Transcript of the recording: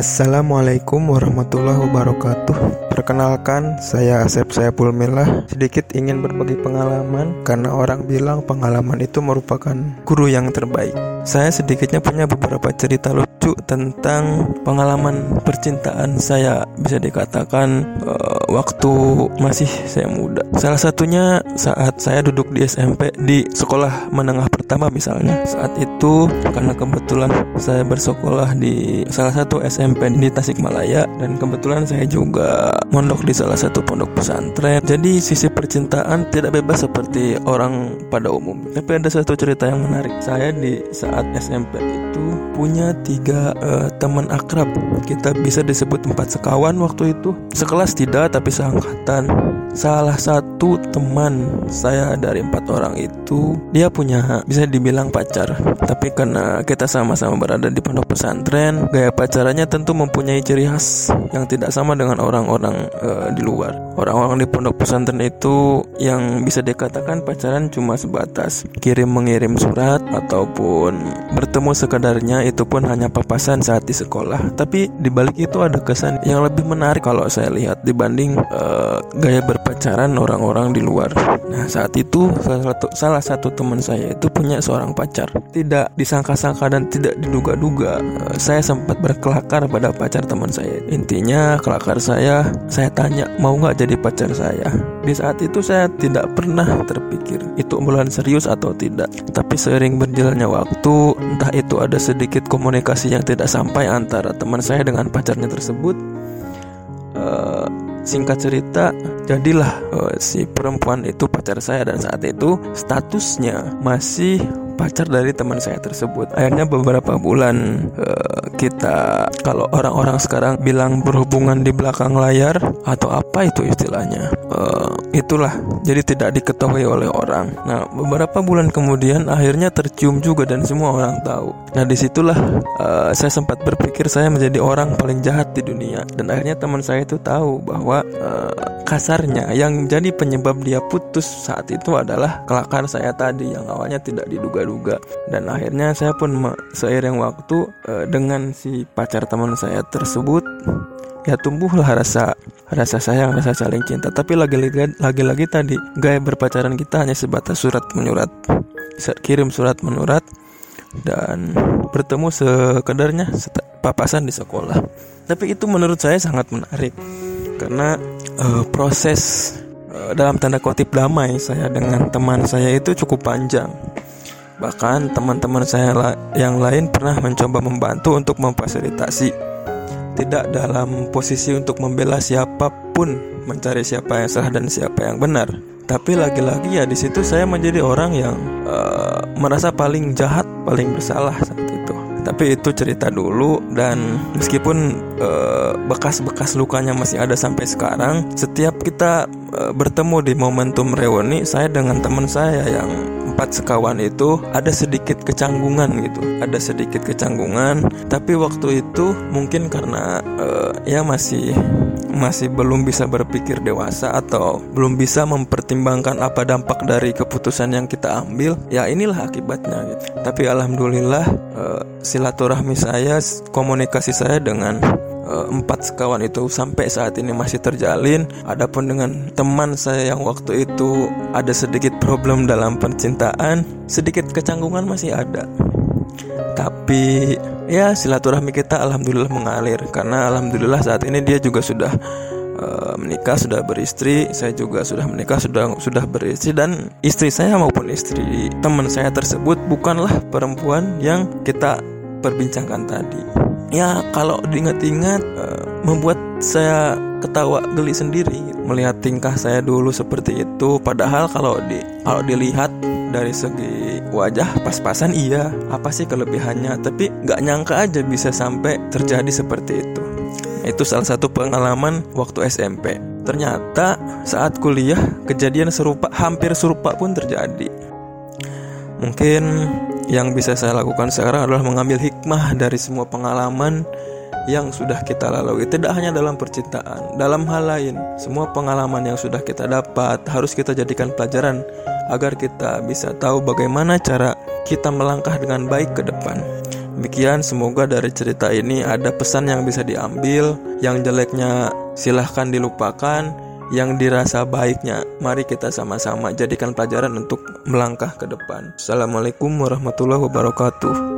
Assalamualaikum warahmatullahi wabarakatuh. Perkenalkan, saya Asep Sayapul Milah. Sedikit ingin berbagi pengalaman Karena orang bilang pengalaman itu merupakan guru yang terbaik. Saya sedikitnya punya beberapa cerita lucu tentang pengalaman percintaan saya. Bisa dikatakan uh, waktu masih saya muda. Salah satunya saat saya duduk di SMP Di sekolah menengah pertama misalnya Saat itu karena kebetulan saya bersekolah di salah satu SMP di Tasikmalaya Dan kebetulan saya juga mondok di salah satu pondok pesantren. Jadi sisi percintaan tidak bebas seperti orang pada umum. Tapi ada satu cerita yang menarik. Saya di saat SMP itu punya tiga uh, teman akrab. Kita bisa disebut empat sekawan waktu itu. Sekelas tidak, tapi seangkatan. Salah satu teman saya dari empat orang itu dia punya bisa dibilang pacar. Tapi karena kita sama-sama berada di pondok pesantren, gaya pacarannya tentu mempunyai ciri khas yang tidak sama dengan orang-orang uh, di luar. Orang-orang di pondok pesantren itu yang bisa dikatakan pacaran cuma sebatas kirim mengirim surat ataupun bertemu sekedarnya itu pun hanya papasan saat di sekolah. Tapi di balik itu ada kesan yang lebih menarik kalau saya lihat dibanding uh, gaya berpacaran orang-orang di luar. Nah saat itu salah satu salah satu teman saya itu punya seorang pacar. Tidak disangka-sangka dan tidak diduga-duga. Uh, saya sempat berkelakar pada pacar teman saya. Intinya kelakar saya saya tanya mau nggak jadi pacar saya. Di saat itu saya tidak pernah terpikir itu bulan serius atau tidak. Tapi seiring berjalannya waktu, entah itu ada sedikit komunikasi yang tidak sampai antara teman saya dengan pacarnya tersebut. Uh, singkat cerita, jadilah uh, si perempuan itu pacar saya dan saat itu statusnya masih pacar dari teman saya tersebut. Akhirnya beberapa bulan uh, kita kalau orang-orang sekarang bilang berhubungan di belakang layar atau apa itu istilahnya. Uh, itulah jadi tidak diketahui oleh orang. Nah, beberapa bulan kemudian akhirnya tercium juga dan semua orang tahu. Nah, di situlah uh, saya sempat berpikir saya menjadi orang paling jahat di dunia dan akhirnya teman saya itu tahu bahwa uh, kasarnya yang menjadi penyebab dia putus saat itu adalah kelakar saya tadi yang awalnya tidak diduga juga dan akhirnya saya pun seiring waktu uh, dengan si pacar teman saya tersebut ya tumbuhlah rasa rasa sayang rasa saling cinta. Tapi lagi-lagi lagi-lagi tadi gaya berpacaran kita hanya sebatas surat menyurat kirim surat menyurat dan bertemu sekedarnya papasan di sekolah. Tapi itu menurut saya sangat menarik karena uh, proses uh, dalam tanda kutip damai saya dengan teman saya itu cukup panjang Bahkan teman-teman saya yang lain pernah mencoba membantu untuk memfasilitasi. Tidak dalam posisi untuk membela siapa pun, mencari siapa yang salah dan siapa yang benar. Tapi lagi-lagi ya di situ saya menjadi orang yang uh, merasa paling jahat, paling bersalah saat itu. Tapi itu cerita dulu dan meskipun eh, bekas-bekas uh, lukanya masih ada sampai sekarang, setiap kita uh, bertemu di momentum reuni, saya dengan teman saya yang empat sekawan itu ada sedikit kecanggungan gitu. Ada sedikit kecanggungan tapi waktu itu mungkin karena uh, ya masih masih belum bisa berpikir dewasa atau belum bisa mempertimbangkan apa dampak dari keputusan yang kita ambil ya inilah akibatnya gitu. Tapi alhamdulillah uh, silaturahmi saya komunikasi saya dengan empat sekawan itu sampai saat ini masih terjalin. Adapun dengan teman saya yang waktu itu ada sedikit problem dalam percintaan, sedikit kecanggungan masih ada. Tapi ya silaturahmi kita alhamdulillah mengalir karena alhamdulillah saat ini dia juga sudah uh, menikah, sudah beristri, saya juga sudah menikah, sudah sudah beristri dan istri saya maupun istri teman saya tersebut bukanlah perempuan yang kita perbincangkan tadi ya kalau diingat-ingat uh, membuat saya ketawa geli sendiri melihat tingkah saya dulu seperti itu. Padahal kalau di kalau dilihat dari segi wajah pas-pasan iya apa sih kelebihannya? Tapi nggak nyangka aja bisa sampai terjadi seperti itu. Itu salah satu pengalaman waktu SMP ternyata saat kuliah kejadian serupa hampir serupa pun terjadi. Mungkin yang bisa saya lakukan sekarang adalah mengambil hikmah dari semua pengalaman yang sudah kita lalui. Tidak hanya dalam percintaan dalam hal lain semua pengalaman yang sudah kita dapat harus kita jadikan pelajaran agar kita bisa tahu bagaimana cara kita melangkah dengan baik ke depan. Demikian semoga dari cerita ini ada pesan yang bisa diambil, yang jeleknya silahkan dilupakan, yang dirasa baiknya mari kita sama-sama jadikan pelajaran untuk melangkah ke depan. Assalamualaikum warahmatullahi wabarakatuh.